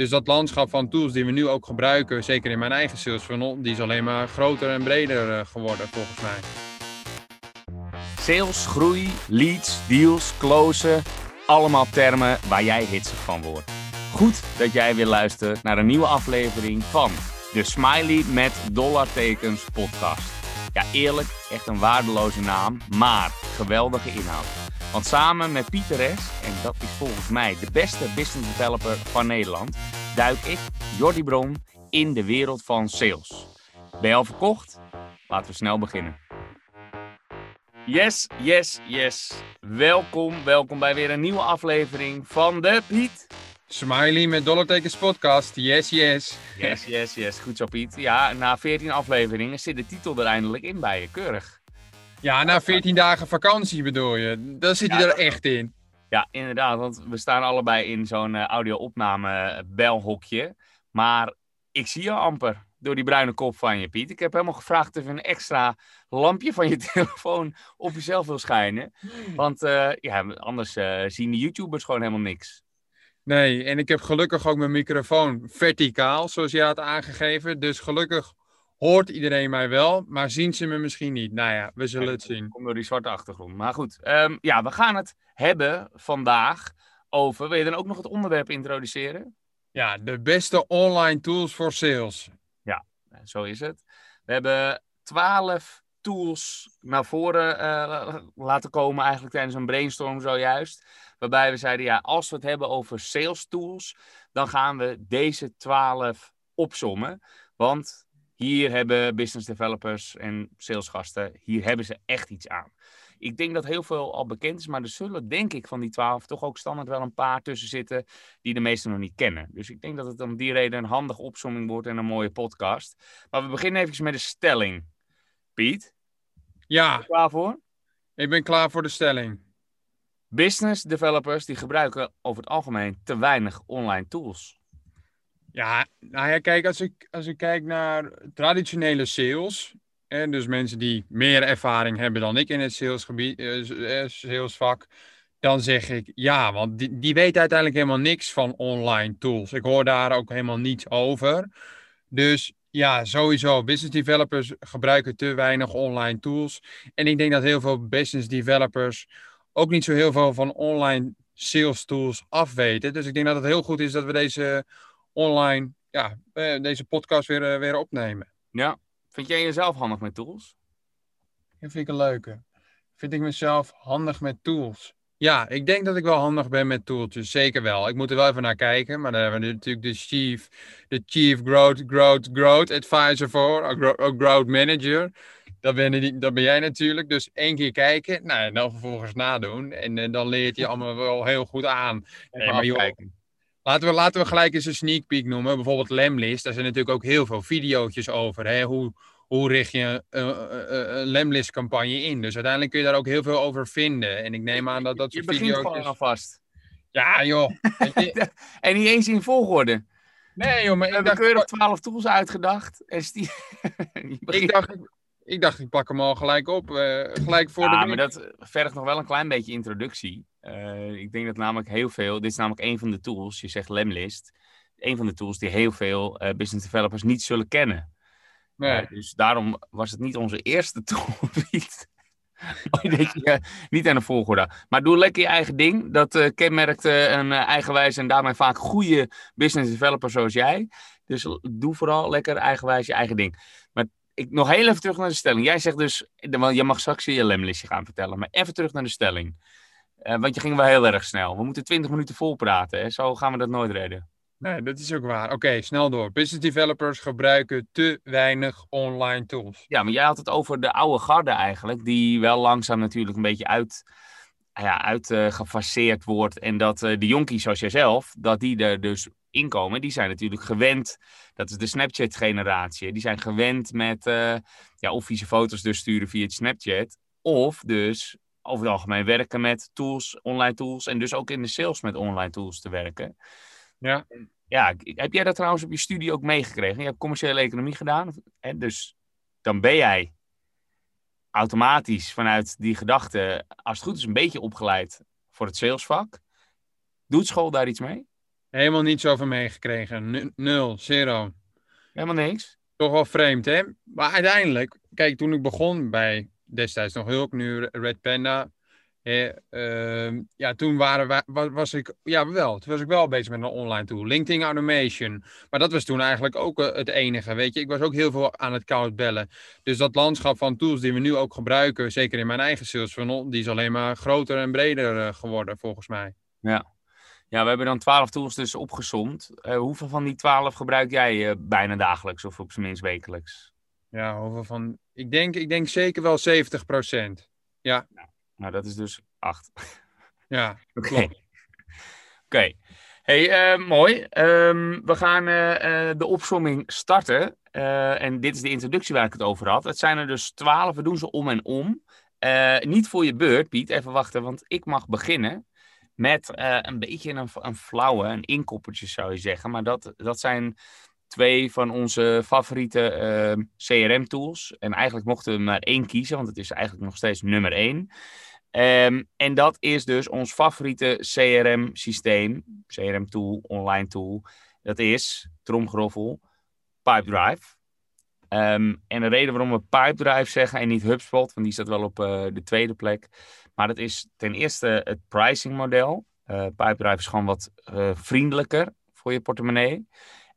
Dus dat landschap van tools die we nu ook gebruiken, zeker in mijn eigen sales funnel, die is alleen maar groter en breder eh, geworden volgens mij. Sales, groei, leads, deals, closen. Allemaal termen waar jij hitsig van wordt. Goed dat jij weer luistert naar een nieuwe aflevering van de Smiley met dollartekens podcast. Ja, eerlijk, echt een waardeloze naam, maar geweldige inhoud. Want samen met Pieter en dat is volgens mij de beste business developer van Nederland, duik ik, Jordi Bron, in de wereld van sales. Ben je al verkocht? Laten we snel beginnen. Yes, yes, yes. Welkom, welkom bij weer een nieuwe aflevering van de Piet. Smiley met dollartekens podcast, yes, yes. Yes, yes, yes. Goed zo, Piet. Ja, na 14 afleveringen zit de titel er eindelijk in bij je. Keurig. Ja, na 14 dagen vakantie bedoel je. Dan zit hij Ja, er echt in. Ja, inderdaad, want we staan allebei in zo'n eh, audio-opname belhokje. Maar ik zie je amper door die bruine kop van je, Piet. Ik heb helemaal gevraagd of je een extra lampje van je telefoon op jezelf wil schijnen. Want eh, ja, anders eh, zien de YouTubers gewoon helemaal niks. Nee, en ik heb gelukkig ook mijn microfoon verticaal, zoals jij had aangegeven. Dus gelukkig hoort iedereen mij wel, maar zien ze me misschien niet. Nou ja, we zullen het zien. Komt door die zwarte achtergrond. Maar goed, ehm, ja, we gaan het hebben vandaag over... Wil je dan ook nog het onderwerp introduceren? Ja, de beste online tools voor sales. Ja, zo is het. We hebben twaalf tools naar voren eh, laten komen eigenlijk tijdens een brainstorm zojuist. Waarbij we zeiden, ja, als we het hebben over sales tools, dan gaan we deze twaalf opsommen. Want hier hebben business developers en salesgasten, hier hebben ze echt iets aan. Ik denk dat heel veel al bekend is, maar er zullen denk ik van die twaalf toch ook standaard wel een paar tussen zitten die de meesten nog niet kennen. Dus ik denk dat het om die reden een handige opsomming wordt en een mooie podcast. Maar we beginnen even met de stelling. Piet, Ja, ben je klaar voor? ik ben klaar voor de stelling. Business developers die gebruiken over het algemeen te weinig online tools. Ja, nou ja, kijk, als ik, als ik kijk naar traditionele sales, en dus mensen die meer ervaring hebben dan ik in het salesgebied, eh, eh, salesvak, dan zeg ik ja, want die, die weten uiteindelijk helemaal niks van online tools. Ik hoor daar ook helemaal niets over. Dus ja, sowieso, business developers gebruiken te weinig online tools. En ik denk dat heel veel business developers ook niet zo heel veel van online sales tools afweten. Dus ik denk dat het heel goed is dat we deze online, ja, eh, deze podcast weer, eh, weer opnemen. Ja. Vind jij jezelf handig met tools? Dat vind ik een leuke. Vind ik mezelf handig met tools? Ja, ik denk dat ik wel handig ben met tooltjes. Zeker wel. Ik moet er wel even naar kijken. Maar daar hebben we natuurlijk de chief, de chief growth, growth, growth advisor voor. Growth manager. Dat ben, die- dat ben jij natuurlijk. Dus één keer kijken. Nou, en dan vervolgens nadoen. En eh, dan leert je allemaal wel heel goed aan. Nee, maar joh. Laten we, laten we gelijk eens een sneak peek noemen. Bijvoorbeeld Lemlist. Daar zijn natuurlijk ook heel veel video's over. Hè? Hoe, hoe richt je een, een, een Lemlist campagne in? Dus uiteindelijk kun je daar ook heel veel over vinden. En ik neem aan dat dat Je soort begint video's... gewoon alvast. Ja joh. Je- En niet eens in volgorde. Nee joh, maar We ik hebben dacht, keurig twaalf tools uitgedacht. En stie... Je begint- ik, dacht, ik dacht, ik pak hem al gelijk op. eh, gelijk voor ja, de... maar dat vergt nog wel een klein beetje introductie. Eh, ik denk dat namelijk heel veel, dit is namelijk een van de tools, je zegt Lemlist, een van de tools die heel veel eh, business developers niet zullen kennen. Nee. Eh, dus daarom was het niet onze eerste tool. Piet. Dat je, eh, niet aan de volgorde. Maar doe lekker je eigen ding. Dat kenmerkt een eigenwijs en daarmee vaak goede business developer zoals jij. Dus doe vooral lekker eigenwijs je eigen ding. Maar ik, nog heel even terug naar de stelling. Jij zegt dus, want je mag straks je lemlistje gaan vertellen. Maar even terug naar de stelling. Eh, want je ging wel heel erg snel. We moeten 20 minuten vol praten. Hè? Zo gaan we dat nooit redden. nee, dat is ook waar. Oké, snel door. Business developers gebruiken te weinig online tools. Ja, maar jij had het over de oude garde eigenlijk, die wel langzaam natuurlijk een beetje uit, ja, uit eh, wordt. En dat eh, de jonkies zoals jijzelf, dat die er dus inkomen, die zijn natuurlijk gewend. Dat is de Snapchat-generatie. Die zijn gewend met ja, of vieze foto's dus sturen via het Snapchat. Of dus over het algemeen werken met tools, online tools. En dus ook in de sales met online tools te werken. Ja. Ja, heb jij dat trouwens op je studie ook meegekregen? Je hebt commerciële economie gedaan. Hè? Dus dan ben jij automatisch vanuit die gedachte, als het goed is, een beetje opgeleid voor het salesvak. Doet school daar iets mee? Helemaal niets over meegekregen. Nul, zero. Helemaal niks. Toch wel vreemd, hè? Maar uiteindelijk, kijk, toen ik begon bij destijds nog Hulk, nu Red Panda. ehm, ja, toen waren wij, was ik, ja wel, toen was ik wel bezig met een online tool. LinkedIn Automation. Maar dat was toen eigenlijk ook eh, het enige, weet je. Ik was ook heel veel aan het koud bellen. Dus dat landschap van tools die we nu ook gebruiken, zeker in mijn eigen sales funnel, die is alleen maar groter en breder eh, geworden, volgens mij. Ja, we hebben dan 12 tools dus opgesomd. Eh, hoeveel van die 12 gebruik jij bijna dagelijks of op zijn minst wekelijks? Ja, hoeveel van, ik denk, ik denk zeker wel 70% Nou, dat is dus 8. Ja, Oké. Oké. Hey, eh, mooi. Ehm, we gaan eh, eh, de opsomming starten. En dit is de introductie waar ik het over had. Het zijn er dus 12. We doen ze om en om. Niet voor je beurt, Piet. Even wachten, want ik mag beginnen met een beetje een, een flauwe, een inkoppertje zou je zeggen. Maar dat, dat zijn twee van onze favoriete eh, CRM-tools. En eigenlijk mochten we maar één kiezen, want het is eigenlijk nog steeds nummer één. Ehm, en dat is dus ons favoriete CRM-systeem, CRM-tool, online tool. Dat is, tromgeroffel, Pipedrive. Ehm, en de reden waarom we Pipedrive zeggen en niet HubSpot, want die staat wel op eh, de tweede plek. Maar dat is ten eerste het pricing model. Eh Pipedrive is gewoon wat eh, vriendelijker voor je portemonnee.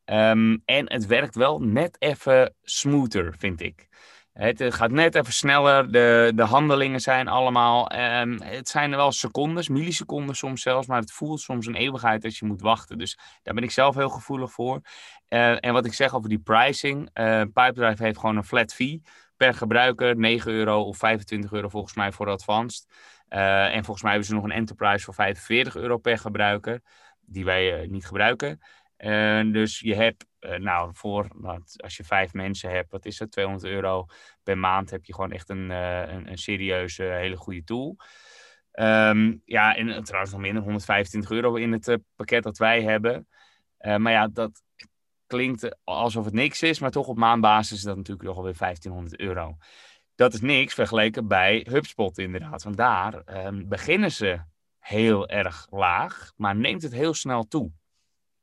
Ehm, en het werkt wel net even smoother, vind ik. Het eh, gaat net even sneller. De, de handelingen zijn allemaal. ehm, het zijn wel secondes, milliseconden soms zelfs. Maar het voelt soms een eeuwigheid als je moet wachten. Dus daar ben ik zelf heel gevoelig voor. Eh, en wat ik zeg over die pricing. eh Pipedrive heeft gewoon een flat fee per gebruiker. 9 euro of 25 euro volgens mij voor advanced. En volgens mij hebben ze nog een enterprise voor 45 euro per gebruiker. Die wij niet gebruiken. Eh, dus je hebt, eh, nou, voor, als je vijf mensen hebt, wat is het, 200 euro per maand, heb je gewoon echt een, eh, een, een serieuze, hele goede tool. Ehm, ja, en trouwens nog minder, 125 euro in het pakket dat wij hebben. Maar ja, dat klinkt alsof het niks is, maar toch op maandbasis is dat natuurlijk nog alweer 1500 euro. Dat is niks vergeleken bij HubSpot inderdaad, want daar ehm, beginnen ze heel erg laag, maar neemt het heel snel toe.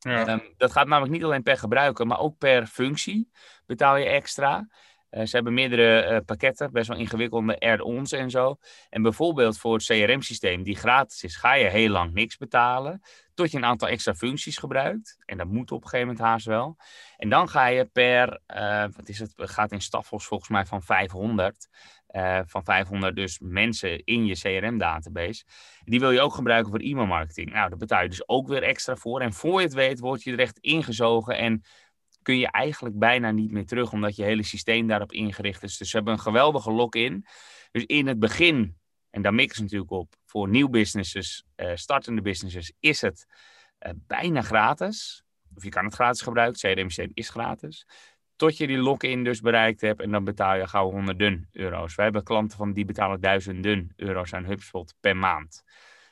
Ja. Ehm, dat gaat namelijk niet alleen per gebruiker, maar ook per functie betaal je extra. Eh, ze hebben meerdere eh, pakketten, best wel ingewikkelde add-ons en zo. En bijvoorbeeld voor het CRM-systeem, die gratis is, ga je heel lang niks betalen. Tot je een aantal extra functies gebruikt. En dat moet op een gegeven moment haast wel. En dan ga je per, eh, wat is het, gaat in staffels volgens mij van 500. Eh, van 500 dus mensen in je CRM-database. Die wil je ook gebruiken voor e-mailmarketing. Nou, daar betaal je dus ook weer extra voor. En voor je het weet, word je er echt ingezogen en kun je eigenlijk bijna niet meer terug, omdat je hele systeem daarop ingericht is. Dus ze hebben een geweldige lock-in. Dus in het begin, en daar mikken ze natuurlijk op, voor nieuw businesses, eh, startende businesses, is het eh, bijna gratis. Of je kan het gratis gebruiken, het CRM-systeem is gratis. Tot je die lock-in dus bereikt hebt en dan betaal je gauw honderden euro's. Wij hebben klanten van die betalen duizenden euro's aan HubSpot per maand.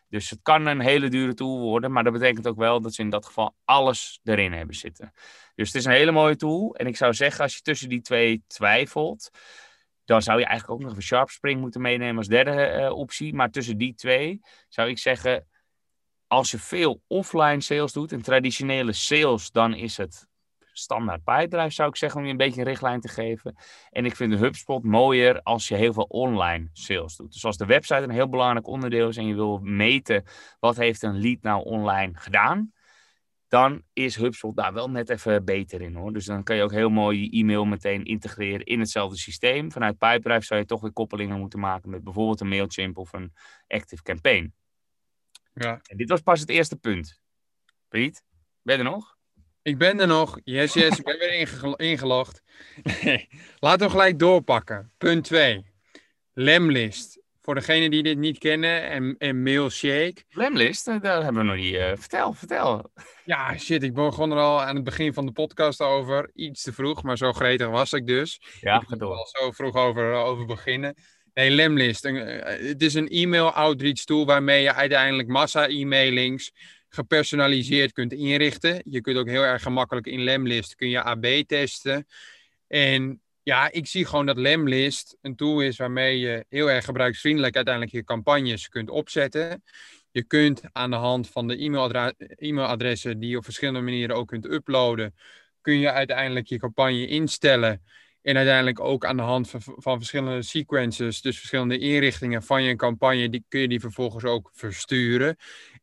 Dus het kan een hele dure tool worden, maar dat betekent ook wel dat ze in dat geval alles erin hebben zitten. Dus het is een hele mooie tool. En ik zou zeggen, als je tussen die twee twijfelt, dan zou je eigenlijk ook nog een SharpSpring moeten meenemen als derde eh, optie. Maar tussen die twee zou ik zeggen, als je veel offline sales doet en traditionele sales, dan is het standaard Pipedrive, zou ik zeggen, om je een beetje een richtlijn te geven. En ik vind HubSpot mooier als je heel veel online sales doet. Dus als de website een heel belangrijk onderdeel is en je wil meten wat heeft een lead nou online gedaan, dan is HubSpot daar wel net even beter in hoor. Dus dan kan je ook heel mooi je e-mail meteen integreren in hetzelfde systeem. Vanuit Pipedrive zou je toch weer koppelingen moeten maken met bijvoorbeeld een Mailchimp of een Active Campaign. ja. En dit was pas het eerste punt. Piet, ben je er nog? Ik ben er nog. Yes, yes, ik ben weer inge- ingelogd. Nee, laten we gelijk doorpakken. Punt 2. Lemlist. Voor degenen die dit niet kennen en, en Mailshake. Lemlist, eh, daar hebben we nog niet. eh, vertel, vertel. Ja, shit, ik begon er al aan het begin van de podcast over. Iets te vroeg, maar zo gretig was ik dus. Ja, ik al zo vroeg over, over beginnen. Nee, Lemlist. Een, eh, Het is een e-mail outreach tool waarmee je uiteindelijk massa-e-mailings gepersonaliseerd kunt inrichten. Je kunt ook heel erg gemakkelijk in Lemlist kun je AB testen. En ja, ik zie gewoon dat Lemlist een tool is waarmee je heel erg gebruiksvriendelijk uiteindelijk je campagnes kunt opzetten. Je kunt aan de hand van de e-mailadressen die je op verschillende manieren ook kunt uploaden, kun je uiteindelijk je campagne instellen. En uiteindelijk ook aan de hand van, van verschillende sequences, dus verschillende inrichtingen van je campagne, die kun je die vervolgens ook versturen.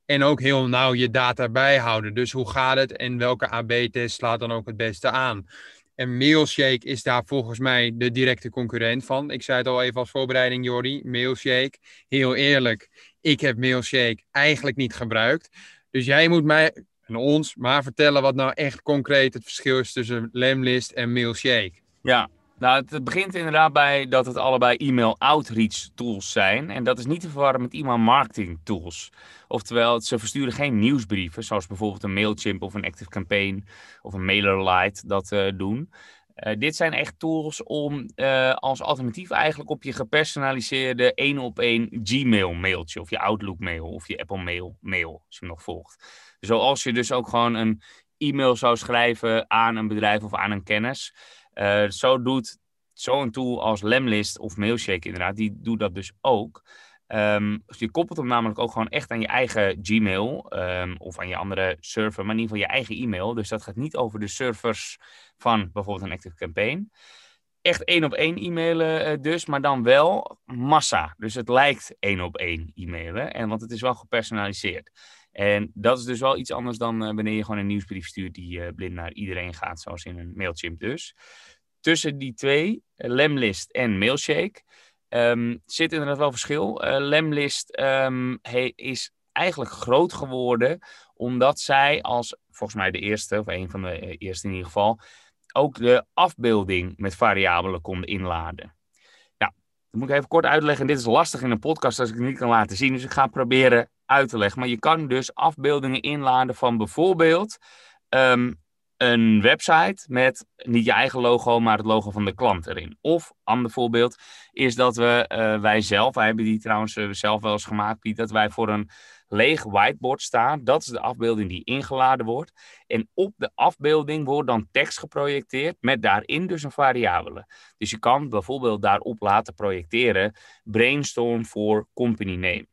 En ook heel nauw je data bijhouden. Dus hoe gaat het en welke AB-test slaat dan ook het beste aan? En Mailshake is daar volgens mij de directe concurrent van. Ik zei het al even als voorbereiding, Jordi. Mailshake. Heel eerlijk, ik heb Mailshake eigenlijk niet gebruikt. Dus jij moet mij en ons maar vertellen wat nou echt concreet het verschil is tussen Lemlist en Mailshake. Ja, nou, het begint inderdaad bij dat het allebei e-mail outreach tools zijn. En dat is niet te verwarren met e-mail marketing tools. Oftewel, ze versturen geen nieuwsbrieven, zoals bijvoorbeeld een Mailchimp of een Active Campaign of een MailerLite dat uh, doen. Uh, dit zijn echt tools om uh, als alternatief eigenlijk op je gepersonaliseerde één op één Gmail mailtje of je Outlook mail of je Apple mail mail, als je hem nog volgt. Zoals je dus ook gewoon een e-mail zou schrijven aan een bedrijf of aan een kennis. Uh, zo doet zo'n tool als Lemlist of Mailshake inderdaad, die doet dat dus ook. Um, je koppelt hem namelijk ook gewoon echt aan je eigen Gmail um, of aan je andere server, maar in ieder geval je eigen e-mail. Dus dat gaat niet over de servers van bijvoorbeeld een Active Campaign. Echt één op één e-mailen uh, dus, maar dan wel massa. Dus het lijkt één op één e-mailen, en, want het is wel gepersonaliseerd. En dat is dus wel iets anders dan uh, wanneer je gewoon een nieuwsbrief stuurt die uh, blind naar iedereen gaat, zoals in een Mailchimp dus. Tussen die twee, Lemlist en Mailshake, Um, zit inderdaad wel verschil. Lemlist um, is eigenlijk groot geworden omdat zij als, volgens mij de eerste, of een van de eh, eerste in ieder geval, ook de afbeelding met variabelen konden inladen. Nou, dat moet ik even kort uitleggen. Dit is lastig in een podcast als ik het niet kan laten zien, dus ik ga proberen uit te leggen. Maar je kan dus afbeeldingen inladen van bijvoorbeeld um, een website met niet je eigen logo, maar het logo van de klant erin. Of, ander voorbeeld, is dat we, uh, wij zelf, wij hebben die trouwens uh, zelf wel eens gemaakt, Piet, dat wij voor een leeg whiteboard staan. Dat is de afbeelding die ingeladen wordt. En op de afbeelding wordt dan tekst geprojecteerd met daarin dus een variabele. Dus je kan bijvoorbeeld daarop laten projecteren brainstorm voor company name.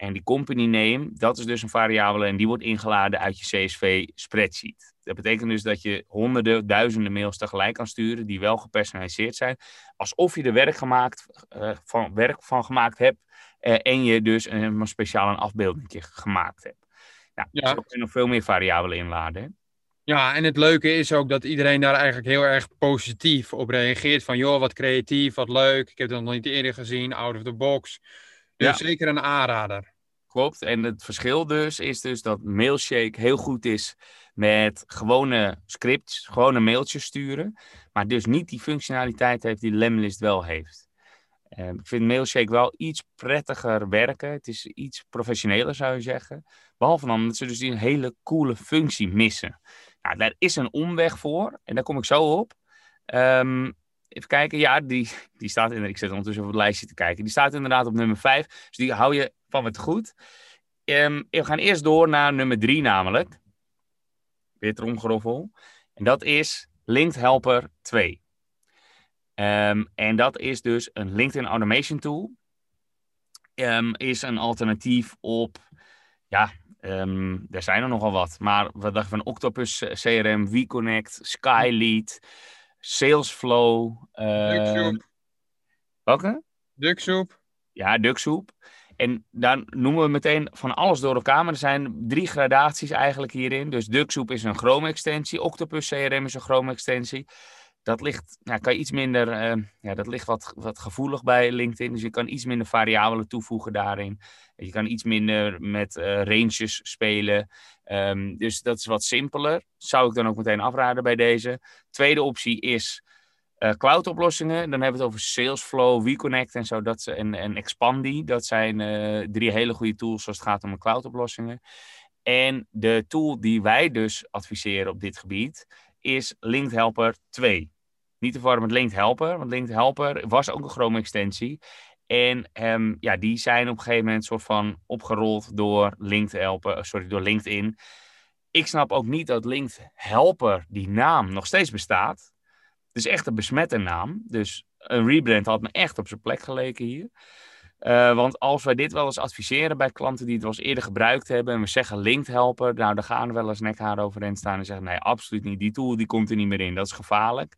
En die company name, dat is dus een variabele en die wordt ingeladen uit je CSV spreadsheet. Dat betekent dus dat je honderden, duizenden mails tegelijk kan sturen die wel gepersonaliseerd zijn. Alsof je er werk, gemaakt, uh, van, werk van gemaakt hebt uh, en je dus een, speciaal een afbeelding gemaakt hebt. Nou, ja. Zo kun je nog veel meer variabelen inladen. Hè? Ja, en het leuke is ook dat iedereen daar eigenlijk heel erg positief op reageert. Van joh, wat creatief, wat leuk. Ik heb dat nog niet eerder gezien, out of the box. Ja. zeker een aanrader. Klopt. En het verschil dus is dus dat Mailshake heel goed is met gewone scripts, gewone mailtjes sturen. Maar dus niet die functionaliteit heeft die Lemlist wel heeft. Uh, ik vind Mailshake wel iets prettiger werken. Het is iets professioneler zou je zeggen. Behalve dan dat ze dus die een hele coole functie missen. Nou, daar is een omweg voor. En daar kom ik zo op. Um, Even kijken. Ja, die, die staat in. Ik zit ondertussen op het lijstje te kijken. Die staat inderdaad op nummer 5. Dus die hou je van het goed. Um, we gaan eerst door naar nummer 3, namelijk. Weer tromgeroffel. En dat is Linked Helper 2. Um, en dat is dus een LinkedIn Automation Tool. Um, is een alternatief op. Ja, er zijn er nogal wat. Maar wat dacht van Octopus CRM, WeConnect, Skylead. Salesflow. Uh, welke? Ducksoep. Ja, Ducksoep. En dan noemen we meteen van alles door elkaar. Maar er zijn drie gradaties eigenlijk hierin. Dus Ducksoep is een Chrome-extensie. Octopus CRM is een Chrome-extensie. Dat ligt, nou, kan je iets minder, uh, ja, dat ligt wat, wat gevoelig bij LinkedIn. Dus je kan iets minder variabelen toevoegen daarin. Je kan iets minder met uh, ranges spelen. Um, dus dat is wat simpeler. Zou ik dan ook meteen afraden bij deze. Tweede optie is uh, cloud-oplossingen. Dan hebben we het over Salesflow, WeConnect en zo. Dat, en, en Expandi. Dat zijn drie hele goede tools als het gaat om de cloud-oplossingen. En de tool die wij dus adviseren op dit gebied is Linked Helper 2. Niet te verwarren met Linked Helper, want Linked Helper was ook een Chrome-extensie. En um, ja, die zijn op een gegeven moment soort van opgerold door LinkedIn, helper, sorry, door LinkedIn. Ik snap ook niet dat Linked Helper, die naam, nog steeds bestaat. Het is echt een besmette naam. Dus een rebrand had me echt op zijn plek geleken hier. Uh, want als wij dit wel eens adviseren bij klanten die het wel eens eerder gebruikt hebben en we zeggen linked helper, nou dan gaan er wel eens nekhaar overheen staan en zeggen nee, absoluut niet. Die tool die komt er niet meer in. Dat is gevaarlijk.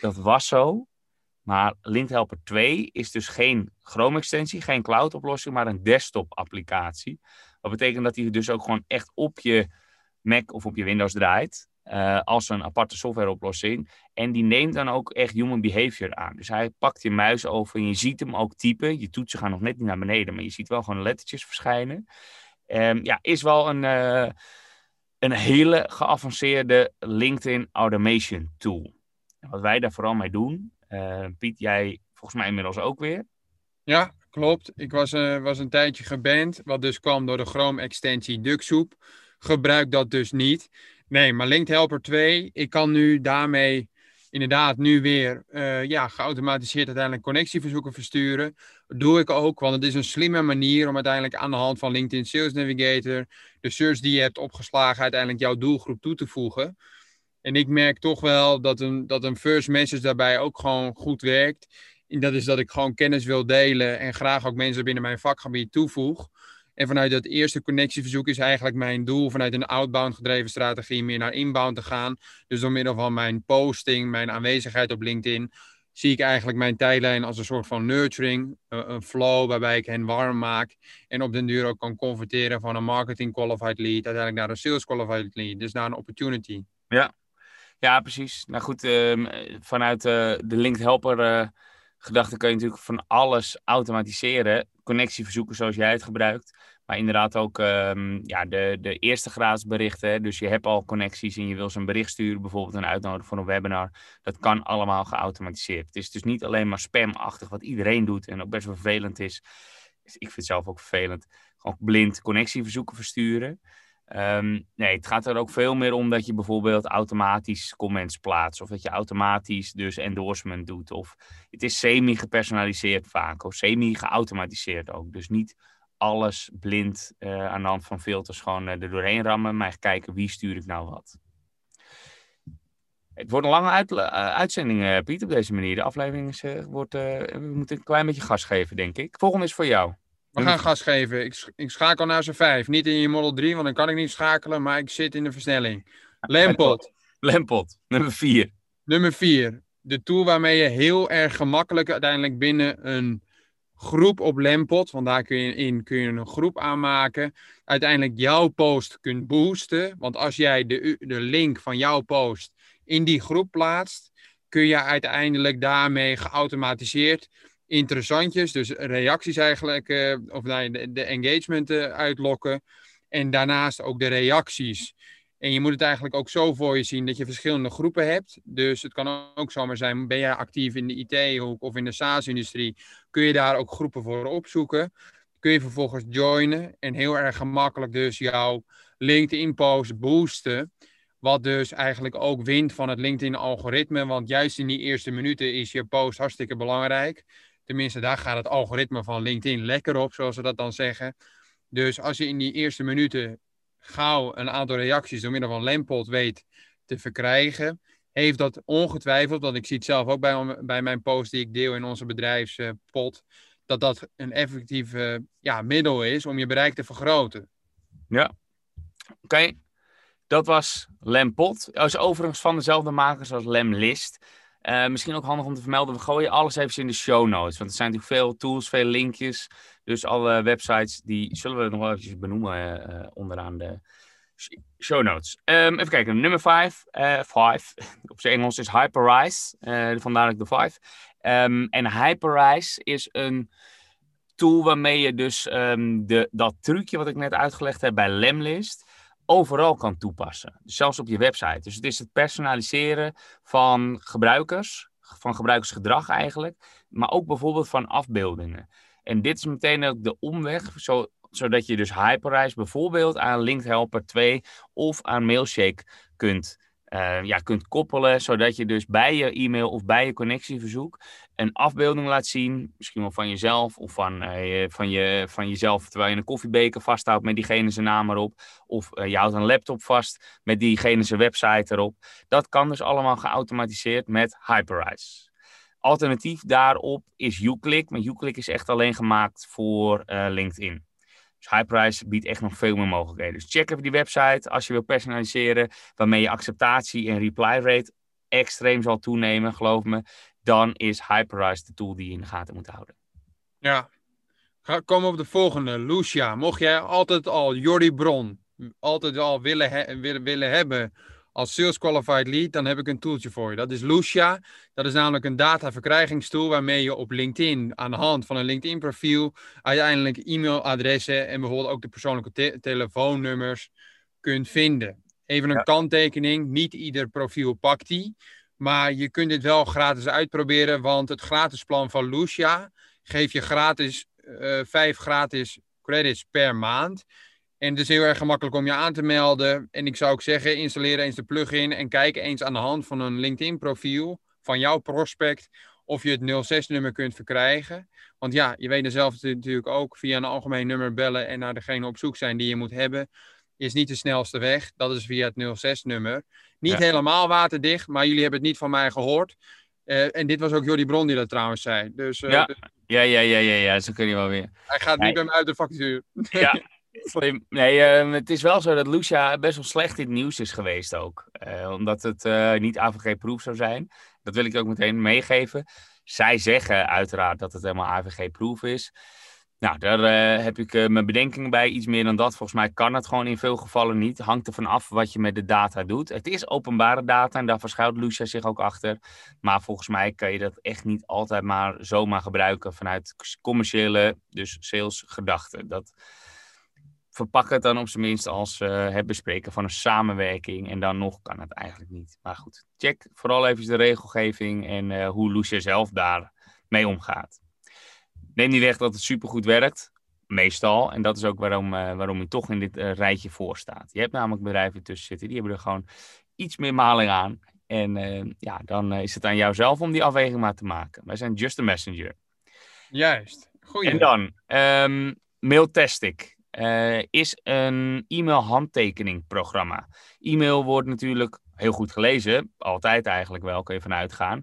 Dat was zo. Maar linked helper 2 is dus geen Chrome extensie, geen cloud oplossing, maar een desktop applicatie. Dat betekent dat hij dus ook gewoon echt op je Mac of op je Windows draait. Uh, als een aparte softwareoplossing. En die neemt dan ook echt human behavior aan. Dus hij pakt je muis over en je ziet hem ook typen. Je toetsen gaan nog net niet naar beneden, maar je ziet wel gewoon lettertjes verschijnen. Um, ja, is wel een, uh, een hele geavanceerde LinkedIn automation tool. wat wij daar vooral mee doen, uh, Piet, jij volgens mij inmiddels ook weer. Ja, klopt. Ik was, was een tijdje geband, wat dus kwam door de Chrome-extensie DuckSoup. Gebruik dat dus niet. Nee, maar Linked Helper 2, ik kan nu daarmee inderdaad nu weer uh, ja, geautomatiseerd uiteindelijk connectieverzoeken versturen. Dat doe ik ook, want het is een slimme manier om uiteindelijk aan de hand van LinkedIn Sales Navigator de search die je hebt opgeslagen uiteindelijk jouw doelgroep toe te voegen. En ik merk toch wel dat een, dat een first message daarbij ook gewoon goed werkt. En dat is dat ik gewoon kennis wil delen en graag ook mensen binnen mijn vakgebied toevoeg. En vanuit dat eerste connectieverzoek is eigenlijk mijn doel vanuit een outbound gedreven strategie meer naar inbound te gaan. Dus door middel van mijn posting, mijn aanwezigheid op LinkedIn, zie ik eigenlijk mijn tijdlijn als een soort van nurturing, een flow waarbij ik hen warm maak en op den duur ook kan converteren van een marketing qualified lead uiteindelijk naar een sales qualified lead, dus naar een opportunity. Ja, ja precies. Nou goed, uh, vanuit uh, de linked helper uh, gedachte kun je natuurlijk van alles automatiseren. Connectieverzoeken zoals jij het gebruikt. Maar inderdaad ook um, ja, de, de eerste graads berichten. Dus je hebt al connecties en je wil ze een bericht sturen, bijvoorbeeld een uitnodiging voor een webinar. Dat kan allemaal geautomatiseerd. Het is dus niet alleen maar spamachtig wat iedereen doet en ook best vervelend is. Ik vind het zelf ook vervelend. Gewoon blind connectieverzoeken versturen. Um, nee, het gaat er ook veel meer om dat je bijvoorbeeld automatisch comments plaatst. Of dat je automatisch dus endorsement doet. Of het is semi-gepersonaliseerd vaak. Of semi-geautomatiseerd ook. Dus niet alles blind uh, aan de hand van filters gewoon uh, er doorheen rammen. Maar kijken wie stuur ik nou wat. Het wordt een lange uh, uitzending, Piet, op deze manier. De aflevering is, wordt, we moeten een klein beetje gas geven, denk ik. Volgende is voor jou. We gaan gas geven. Ik, ik schakel naar z'n vijf. Niet in je Model 3, want dan kan ik niet schakelen, maar ik zit in de versnelling. Lempot. Lempot, nummer 4. Nummer 4. De tool waarmee je heel erg gemakkelijk uiteindelijk binnen een groep op Lempot, want daar kun je in kun je een groep aanmaken, uiteindelijk jouw post kunt boosten. Want als jij de, de link van jouw post in die groep plaatst, kun je uiteindelijk daarmee geautomatiseerd interessantjes, dus reacties eigenlijk, uh, of nee, de, de engagement uh, uitlokken. En daarnaast ook de reacties. En je moet het eigenlijk ook zo voor je zien dat je verschillende groepen hebt. Dus het kan ook zomaar zijn, ben jij actief in de IT-hoek of in de SaaS-industrie, kun je daar ook groepen voor opzoeken. Kun je vervolgens joinen en heel erg gemakkelijk dus jouw LinkedIn-post boosten. Wat dus eigenlijk ook wint van het LinkedIn-algoritme. Want juist in die eerste minuten is je post hartstikke belangrijk. Tenminste, daar gaat het algoritme van LinkedIn lekker op, zoals ze dat dan zeggen. Dus als je in die eerste minuten gauw een aantal reacties door middel van Lempot weet te verkrijgen, heeft dat ongetwijfeld, want ik zie het zelf ook bij, bij mijn post die ik deel in onze bedrijfspot, dat dat een effectief ja, middel is om je bereik te vergroten. Ja, oké. Dat was Lempot. Dat is overigens van dezelfde makers als Lemlist. Uh, misschien ook handig om te vermelden, we gooien alles even in de show notes. Want er zijn natuurlijk veel tools, veel linkjes. Dus alle websites, die zullen we nog wel eventjes benoemen uh, onderaan de show notes. Um, even kijken, nummer 5, uh, op zijn Engels is Hyperrise. vandaar ik de 5. Um, en Hyperrise is een tool waarmee je dus um, de, dat trucje wat ik net uitgelegd heb bij Lemlist overal kan toepassen. Dus zelfs op je website. Dus het is het personaliseren van gebruikers, van gebruikersgedrag eigenlijk, maar ook bijvoorbeeld van afbeeldingen. En dit is meteen ook de omweg, zo, zodat je dus Hyperrise bijvoorbeeld aan Linked Helper 2 of aan Mailshake kunt uh, ja, kunt koppelen, zodat je dus bij je e-mail of bij je connectieverzoek een afbeelding laat zien, misschien wel van jezelf of van, uh, van, je, van jezelf terwijl je een koffiebeker vasthoudt met diegene zijn naam erop, of uh, je houdt een laptop vast met diegene zijn website erop. Dat kan dus allemaal geautomatiseerd met Hyperize. Alternatief daarop is Uclick. Maar Uclick is echt alleen gemaakt voor uh, LinkedIn. Dus Hyperice biedt echt nog veel meer mogelijkheden. Dus check even die website als je wil personaliseren, waarmee je acceptatie en reply rate extreem zal toenemen, geloof me. Dan is Hyperice de tool die je in de gaten moet houden. Ja, Kom op de volgende. Lucia, mocht jij altijd al Jordi Bron altijd al willen, willen, willen hebben als Sales Qualified Lead, dan heb ik een tooltje voor je. Dat is Lucia. Dat is namelijk een dataverkrijgingstool waarmee je op LinkedIn aan de hand van een LinkedIn profiel uiteindelijk e-mailadressen en bijvoorbeeld ook de persoonlijke telefoonnummers kunt vinden. Even een kanttekening, niet ieder profiel pakt die. Maar je kunt dit wel gratis uitproberen, want het gratis plan van Lucia geeft je gratis uh, vijf gratis credits per maand. En het is heel erg gemakkelijk om je aan te melden. En ik zou ook zeggen, installeer eens de plugin en kijk eens aan de hand van een LinkedIn profiel van jouw prospect of je het 06-nummer kunt verkrijgen. Want ja, je weet er zelf natuurlijk ook via een algemeen nummer bellen en naar degene op zoek zijn die je moet hebben. Is niet de snelste weg. Dat is via het 06-nummer. Niet helemaal waterdicht, maar jullie hebben het niet van mij gehoord. Uh, en dit was ook Jordi Bron die dat trouwens zei. Dus, uh, ja. ja, ja, ja, ja, ja, zo kun je wel weer. Hij gaat niet bij mij uit de factuur. Ja, slim. Nee, uh, het is wel zo dat Lucia best wel slecht in het nieuws is geweest ook. omdat het niet AVG-proof zou zijn. Dat wil ik ook meteen meegeven. Zij zeggen uiteraard dat het helemaal AVG-proof is. Nou, daar uh, heb ik uh, mijn bedenkingen bij. Iets meer dan dat. Volgens mij kan het gewoon in veel gevallen niet. Hangt ervan af wat je met de data doet. Het is openbare data en daar verschuilt Lucia zich ook achter. Maar volgens mij kan je dat echt niet altijd maar zomaar gebruiken vanuit commerciële, dus salesgedachten. Dat verpak het dan op zijn minst als uh, het bespreken van een samenwerking. En dan nog kan het eigenlijk niet. Maar goed, check vooral even de regelgeving en hoe Lucia zelf daar mee omgaat neem niet weg dat het supergoed werkt. Meestal. En dat is ook waarom, uh, waarom je toch in dit uh, rijtje voor staat. Je hebt namelijk bedrijven tussen zitten, die hebben er gewoon iets meer maling aan. En uh, ja, dan is het aan jou zelf om die afweging maar te maken. Wij zijn just a messenger. Juist. Goeie. En dan, um, Mailtastic is een e-mail handtekening programma. E-mail wordt natuurlijk heel goed gelezen. Altijd eigenlijk wel, kun je vanuit gaan.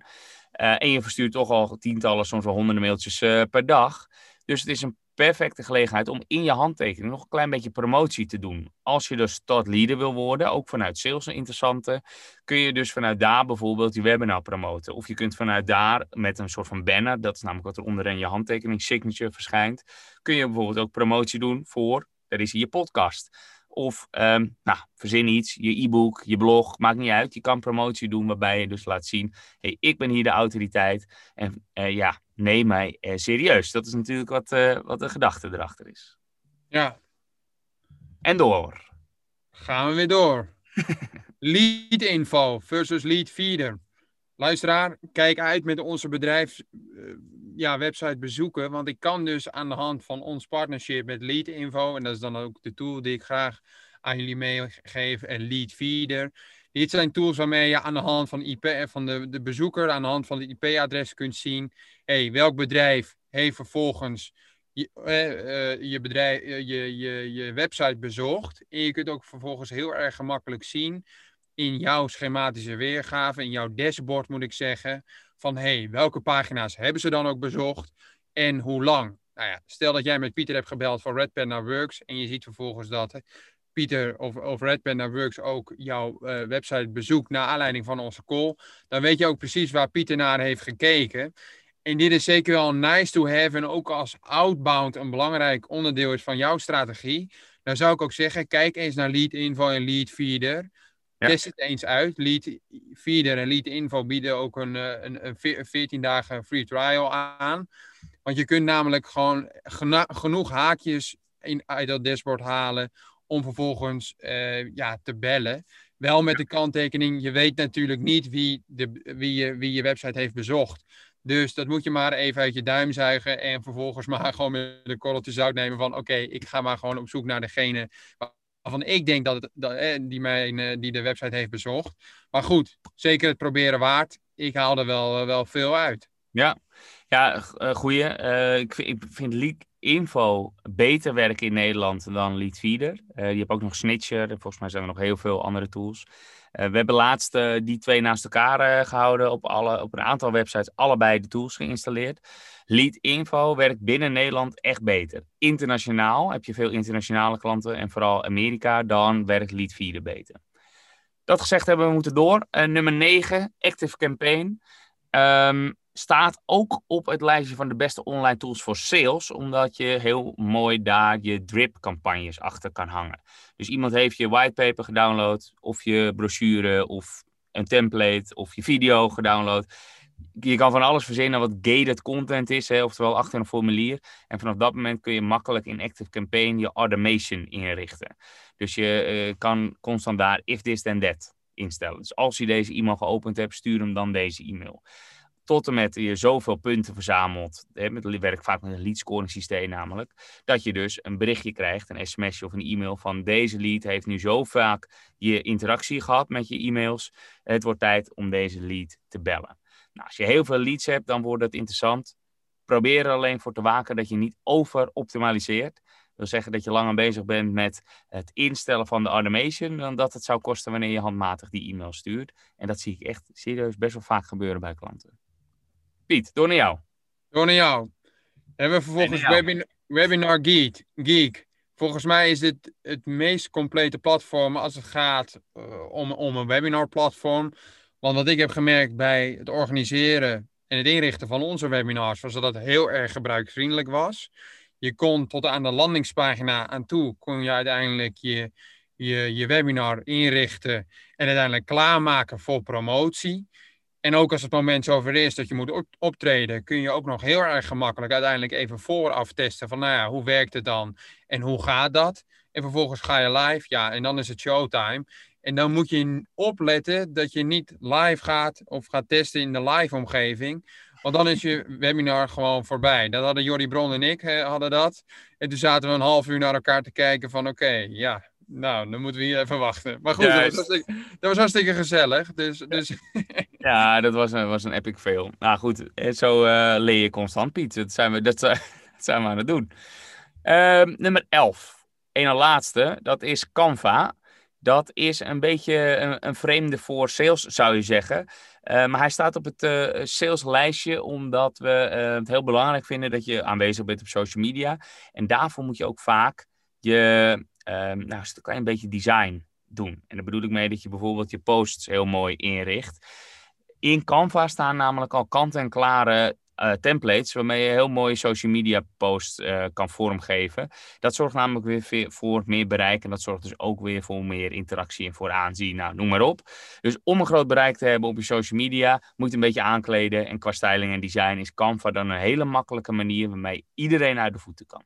Uh, en je verstuurt toch al tientallen, soms wel honderden mailtjes uh, per dag. Dus het is een perfecte gelegenheid om in je handtekening nog een klein beetje promotie te doen. Als je dus tot leader wil worden, ook vanuit sales een interessante, kun je dus vanuit daar bijvoorbeeld je webinar promoten. Of je kunt vanuit daar met een soort van banner, dat is namelijk wat er onderin je handtekening signature verschijnt, kun je bijvoorbeeld ook promotie doen voor, er is hier je podcast. Of um, nou, verzin iets, je e-book, je blog, maakt niet uit. Je kan promotie doen waarbij je dus laat zien: hey, ik ben hier de autoriteit. En uh, ja, neem mij uh, serieus. Dat is natuurlijk wat, uh, wat de gedachte erachter is. Ja. En door. Gaan we weer door. lead info versus lead feeder. Luisteraar, kijk uit met onze bedrijfs ja, website bezoeken. Want ik kan dus aan de hand van ons partnership met Lead Info, en dat is dan ook de tool die ik graag aan jullie meegeef, en Lead Feeder. Dit zijn tools waarmee je aan de hand van, IP, van de, de bezoeker, aan de hand van de IP-adres kunt zien, hey, welk bedrijf heeft vervolgens je, eh, eh je, bedrijf, eh, je, je, je website bezocht. En je kunt ook vervolgens heel erg gemakkelijk zien in jouw schematische weergave, in jouw dashboard moet ik zeggen, van hey, welke pagina's hebben ze dan ook bezocht en hoe lang? Nou ja, stel dat jij met Pieter hebt gebeld van Red Panda Works en je ziet vervolgens dat Pieter of, of Red Panda Works ook jouw uh, website bezoekt naar aanleiding van onze call, dan weet je ook precies waar Pieter naar heeft gekeken. En dit is zeker wel nice to have en ook als outbound een belangrijk onderdeel is van jouw strategie. Dan zou ik ook zeggen, kijk eens naar Lead Info en Lead Feeder. Test het eens uit. Lead Feeder en Lead Info bieden ook een, eh, een, een 14 dagen free trial aan. Want je kunt namelijk gewoon genoeg haakjes in, uit dat dashboard halen om vervolgens uh, ja, te bellen. Wel met de kanttekening, je weet natuurlijk niet wie, de, wie, je, wie je website heeft bezocht. Dus dat moet je maar even uit je duim zuigen en vervolgens maar gewoon met de korreltje zout nemen van oké, ik ga maar gewoon op zoek naar degene waarvan ik denk dat, het, dat eh, die, mijn, eh, die de website heeft bezocht. Maar goed, zeker het proberen waard. Ik haal er wel, eh, wel veel uit. Ja, ja goeie. ik, vind, ik vind Info beter werken in Nederland dan Leadfeeder. Uh, je hebt ook nog Snitcher. Volgens mij zijn er nog heel veel andere tools. Uh, we hebben laatst uh, die twee naast elkaar gehouden. Op, alle, op een aantal websites allebei de tools geïnstalleerd. Lead Info werkt binnen Nederland echt beter. Internationaal heb je veel internationale klanten en vooral Amerika. Dan werkt Leadfeeder beter. Dat gezegd hebben we moeten door. nummer 9, Active Campaign. Um, staat ook op het lijstje van de beste online tools voor sales, omdat je heel mooi daar je drip-campagnes achter kan hangen. Dus iemand heeft je whitepaper gedownload, of je brochure, of een template, of je video gedownload. Je kan van alles verzinnen wat gated content is, hè, oftewel achter een formulier. En vanaf dat moment kun je makkelijk in Active Campaign je automation inrichten. Dus je uh, kan constant daar if this then that instellen. Dus als je deze e-mail geopend hebt, stuur hem dan deze e-mail tot en met je zoveel punten verzamelt. Hè, met, werk vaak met een lead scoring systeem namelijk. Dat je dus een berichtje krijgt, een sms'je of een e-mail van deze lead heeft nu zo vaak je interactie gehad met je e-mails. Het wordt tijd om deze lead te bellen. Nou, als je heel veel leads hebt, dan wordt het interessant. Probeer er alleen voor te waken dat je niet over-optimaliseert. Dat wil zeggen dat je langer bezig bent met het instellen van de automation dan dat het zou kosten wanneer je handmatig die e-mail stuurt. En dat zie ik echt serieus best wel vaak gebeuren bij klanten. Piet, door naar jou. Door naar jou. Hebben we vervolgens Webinar, Webinar Geek. Geek. Volgens mij is dit het meest complete platform als het gaat uh, om, om een webinarplatform. Want wat ik heb gemerkt bij het organiseren en het inrichten van onze webinars, was dat het heel erg gebruiksvriendelijk was. Je kon tot aan de landingspagina aan toe, kon je uiteindelijk je, je, je webinar inrichten en uiteindelijk klaarmaken voor promotie. En ook als het moment zover is dat je moet optreden, kun je ook nog heel erg gemakkelijk uiteindelijk even vooraf testen van, nou ja, hoe werkt het dan en hoe gaat dat? En vervolgens ga je live, ja, en dan is het showtime. En dan moet je opletten dat je niet live gaat of gaat testen in de live omgeving. Want dan is je webinar gewoon voorbij. Dat hadden Jordi Bron en ik hadden dat. En toen zaten we een half uur naar elkaar te kijken van oké, ja, nou, dan moeten we hier even wachten. Maar goed, dat was, dat was, hartstikke gezellig. Dus, dus... ja, dat was een, was een epic fail. Nou goed, eh, zo uh, leer je constant, Piet. Dat zijn we, dat, zijn we aan het doen. Uh, nummer 11. Een laatste, dat is Canva. Dat is een beetje een, een vreemde voor sales, zou je zeggen. Uh, maar hij staat op het uh, saleslijstje omdat we het heel belangrijk vinden dat je aanwezig bent op social media. En daarvoor moet je ook vaak je um, nou, kan je een beetje design doen. En daar bedoel ik mee dat je bijvoorbeeld je posts heel mooi inricht. In Canva staan namelijk al kant-en-klare uh, templates waarmee je heel mooie social media posts uh, kan vormgeven. Dat zorgt namelijk weer voor meer bereik en dat zorgt dus ook weer voor meer interactie en voor aanzien. Nou, noem maar op. Dus om een groot bereik te hebben op je social media, moet je een beetje aankleden. En qua styling en design is Canva dan een hele makkelijke manier waarmee iedereen uit de voeten kan.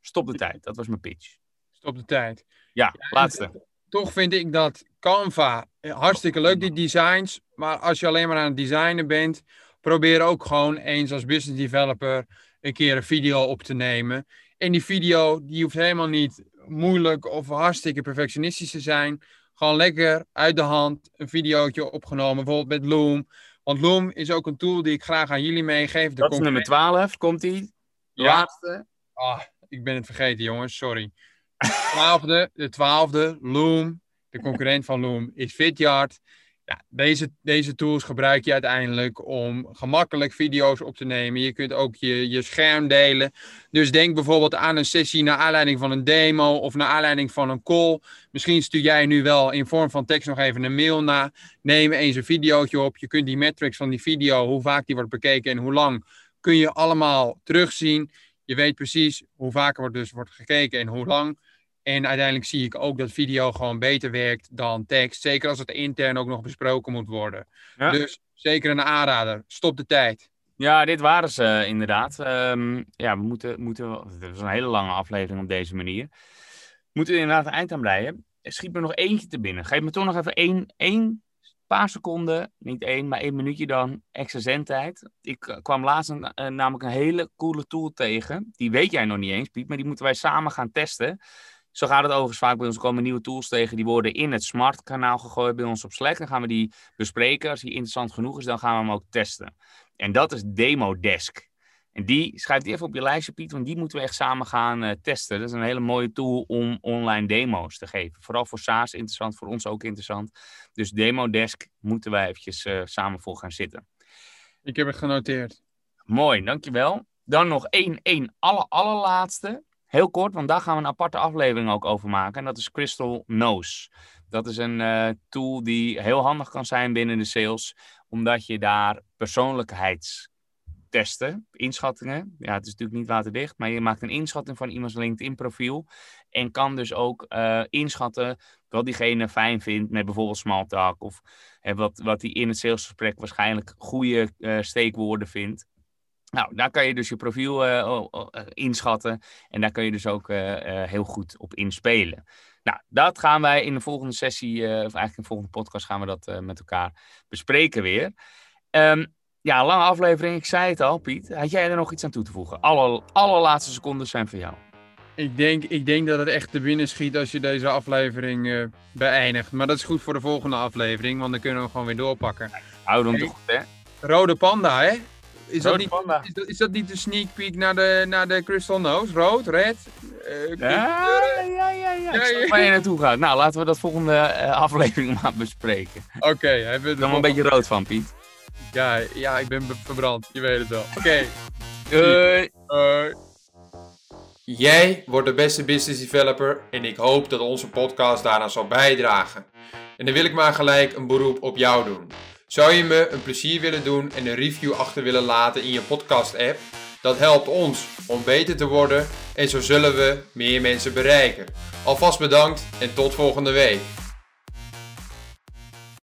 Stop de tijd, dat was mijn pitch. Stop de tijd. Ja, laatste. Toch vind ik dat Canva eh, hartstikke leuk, die designs. Maar als je alleen maar aan het designen bent, probeer ook gewoon eens als business developer een keer een video op te nemen. En die video, die hoeft helemaal niet moeilijk of hartstikke perfectionistisch te zijn. Gewoon lekker uit de hand een videootje opgenomen, bijvoorbeeld met Loom. Want Loom is ook een tool die ik graag aan jullie meegeef. Dat is nummer 12, komt die? Ja. Laatste. Ah, ik ben het vergeten, jongens, sorry. Twaalfde, de twaalfde, Loom, de concurrent van Loom, is Vidyard. Ja, deze, deze tools gebruik je uiteindelijk om gemakkelijk video's op te nemen. Je kunt ook je, je scherm delen. Dus denk bijvoorbeeld aan een sessie naar aanleiding van een demo of naar aanleiding van een call. Misschien stuur jij nu wel in vorm van tekst nog even een mail na. Neem eens een videootje op. Je kunt die metrics van die video, hoe vaak die wordt bekeken en hoe lang, kun je allemaal terugzien. Je weet precies hoe vaak er wordt, dus wordt gekeken en hoe lang. En uiteindelijk zie ik ook dat video gewoon beter werkt dan tekst. Zeker als het intern ook nog besproken moet worden. Dus zeker een aanrader. Stop de tijd. Ja, dit waren ze inderdaad. Um, ja, we moeten, moeten. Het was een hele lange aflevering op deze manier. We moeten inderdaad een eind aan breien. Schiet me nog eentje te binnen. Geef me toch nog even één, één paar seconden, niet één, maar één minuutje dan, extra zendtijd. Ik eh, kwam laatst een, uh, namelijk een hele coole tool tegen. Die weet jij nog niet eens, Piet, maar die moeten wij samen gaan testen. Zo gaat het overigens vaak bij ons. Er komen nieuwe tools tegen. Die worden in het Smart kanaal gegooid bij ons op Slack. Dan gaan we die bespreken. Als die interessant genoeg is, dan gaan we hem ook testen. En dat is Demo Desk. En die, schrijf die even op je lijstje, Piet, want die moeten we echt samen gaan uh, testen. Dat is een hele mooie tool om online demo's te geven. Vooral voor SaaS interessant, voor ons ook interessant. Dus Demo Desk moeten wij eventjes uh, samen voor gaan zitten. Ik heb het genoteerd. Mooi, dankjewel. Dan nog één, één aller, allerlaatste. Heel kort, want daar gaan we een aparte aflevering ook over maken. En dat is Crystal Nose. Dat is een uh, tool die heel handig kan zijn binnen de sales, omdat je daar persoonlijkheidstesten, inschattingen. Ja, het is natuurlijk niet waterdicht, maar je maakt een inschatting van iemands LinkedIn-profiel. En kan dus ook uh, inschatten wat diegene fijn vindt met bijvoorbeeld small talk. Of wat, wat hij in het salesgesprek waarschijnlijk goede uh, steekwoorden vindt. Nou, daar kan je dus je profiel uh, inschatten. En daar kun je dus ook heel goed op inspelen. Nou, dat gaan wij in de volgende sessie, of eigenlijk in de volgende podcast, gaan we dat met elkaar bespreken weer. Um, ja, lange aflevering. Ik zei het al, Piet. Had jij er nog iets aan toe te voegen? Alle, allerlaatste seconden zijn voor jou. Ik denk, ik denk dat het echt te binnen schiet als je deze aflevering uh, beëindigt. Maar dat is goed voor de volgende aflevering, want dan kunnen we gewoon weer doorpakken. Hou dan hey, toch goed, hè? Rode panda, hè? Is dat, niet. Is, dat, is dat niet de sneak peek naar de, naar de Crystal Nose? Rood, red? Uh, ja, ja, ja, ja. ja, ja. Waar je naartoe gaat. Nou, laten we dat volgende uh, aflevering maar bespreken. Oké. Okay, hebben we er een beetje rood van, Piet. Ja, ja ik ben verbrand. Je weet het wel. Oké. Okay. Doei. Doei. Jij wordt de beste business developer en ik hoop dat onze podcast daaraan zal bijdragen. En dan wil ik maar gelijk een beroep op jou doen. Zou je me een plezier willen doen en een review achter willen laten in je podcast app? Dat helpt ons om beter te worden en zo zullen we meer mensen bereiken. Alvast bedankt en tot volgende week.